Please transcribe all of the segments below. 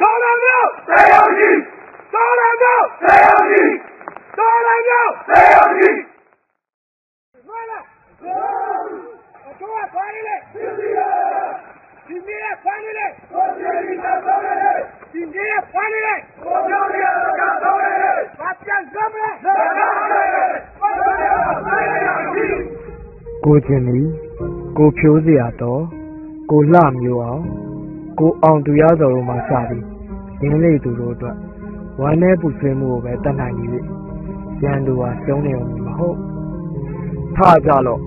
တော်လာမျိုးစေရောက်ကြီးတော်လာမျိုးစေရောက်ကြီးတော်လာမျိုးစေရောက်ကြီးမလာအတော့ဖိုင်းလေစီစီရဒီနေ့ဖိုင်းလေကိုကျေရီသာတော်ရယ်ဒီနေ့ဖိုင်းလေကိုပြောရကတော်ရယ်ဘာပြန်ကြမလဲသာတော်ရယ်ကိုပြောရစေရောက်ကြီးကိုချင်းလီကိုဖြိုးစရာတော့ကိုလှမျိုးအောင် ကိုအောင်သူရတော်တို့မှစပြီးရင်းလေးသူတို့အတွက်ဝမ်းနဲ့ပူဆွေးမှုကိုပဲတတ်နိုင်နေပြီရန်သူဟာကျုံးနေအောင်မဟုတ်ထကြလို့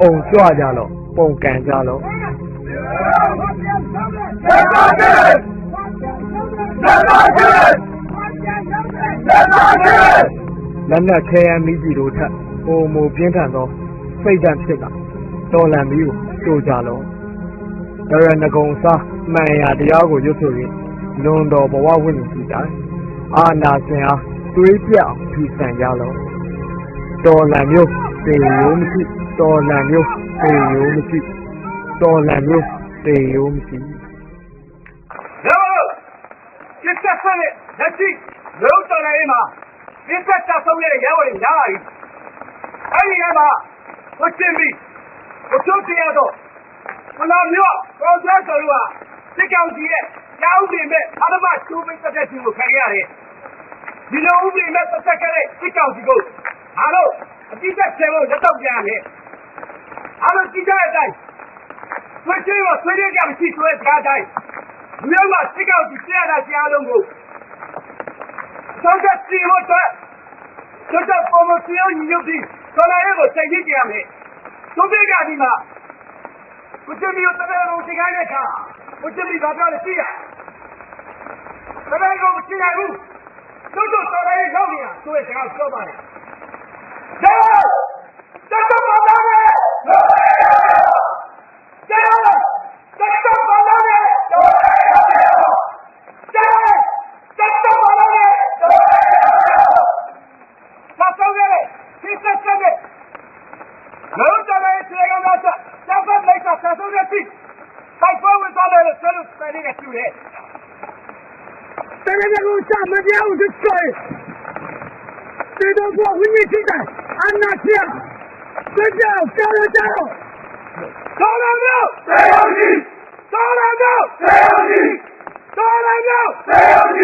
အုံကြွကြလို့ပုံကန်ကြလို့ဘာပြန်ကြမလဲသာတော်ရယ်ဘာပြန်ကြမလဲသာတော်ရယ်ဘာပြန်ကြမလဲသာတော်ရယ်လက်နက်ခဲယမ်းမိကြီးတို့ထက်ပုံမူပြင်းထန်သောစိတ်ဓာတ်ဖြစ်တာတော်လန်ပြီးကိုကြိုကြလို့ ရရငကုံစားမှန်ရာတရားကိုရွတ်ဆိုရင်လွန်တော်ဘဝဝိညာဉ်ကြည့်တိုင်းအာနာစင်အားတွေးပြအောင်ဖြီးဆန်ကြလို့တော်လန်မျိုးတေရိုးမရှိတော်လန်မျိုးတေရိုးမရှိတော်လန်မျိုးတေရိုးမရှိရောစစ်တပ်ဆက်တဲ့လက်ရှိလုံးတော်လေး ဘလာမျိုးပေါ်ဆက်တော်ကစစ်ကောင်စီရဲ့ကြောက်နေမဲ့အရမကျူးမင်းတဲ့ချင်းကိုခံရတယ်ဒီလိုဥပဒေနဲ့သက်သက်ခဲ့တဲ့စစ်ကောင်စီကိုအားလုံးအတိအကျဆယ်ဖို့လက်တော့ပြန်ရတယ်အားလုံးကြည့်ကြတဲ့အတိုင်းဆွေးချင်းကိုဆွေးရကြမရှိဆွေးစကားတိုင်းမြို့မှာစစ်ကောင်စီဆရာနာဆရာလုံးကိုသောက်တဲ့စီဟိုတော့သောက်တဲ့ပုံမစီအောင်ညှို့ပြီးတော်လာရဲကိုစိတ်ကြီးကြရမယ်သူပိကဒီမှာ ကိုချမီကိုတပည့်တော်ဒီကိုင်းတဲ့ခါကိုချမီဘာပြောလဲသိရတပည့်ကိုမသိရဘူးသူတို့တော်လာရဲရောက်နေတာသူရဲ့စကားပြောပါတယ်ကျော 在那边给我下门边，我就摔。这都过回你去的，俺那去，回去加油加油！高大哥，加油你！高大哥，加油你！高大哥，加油你！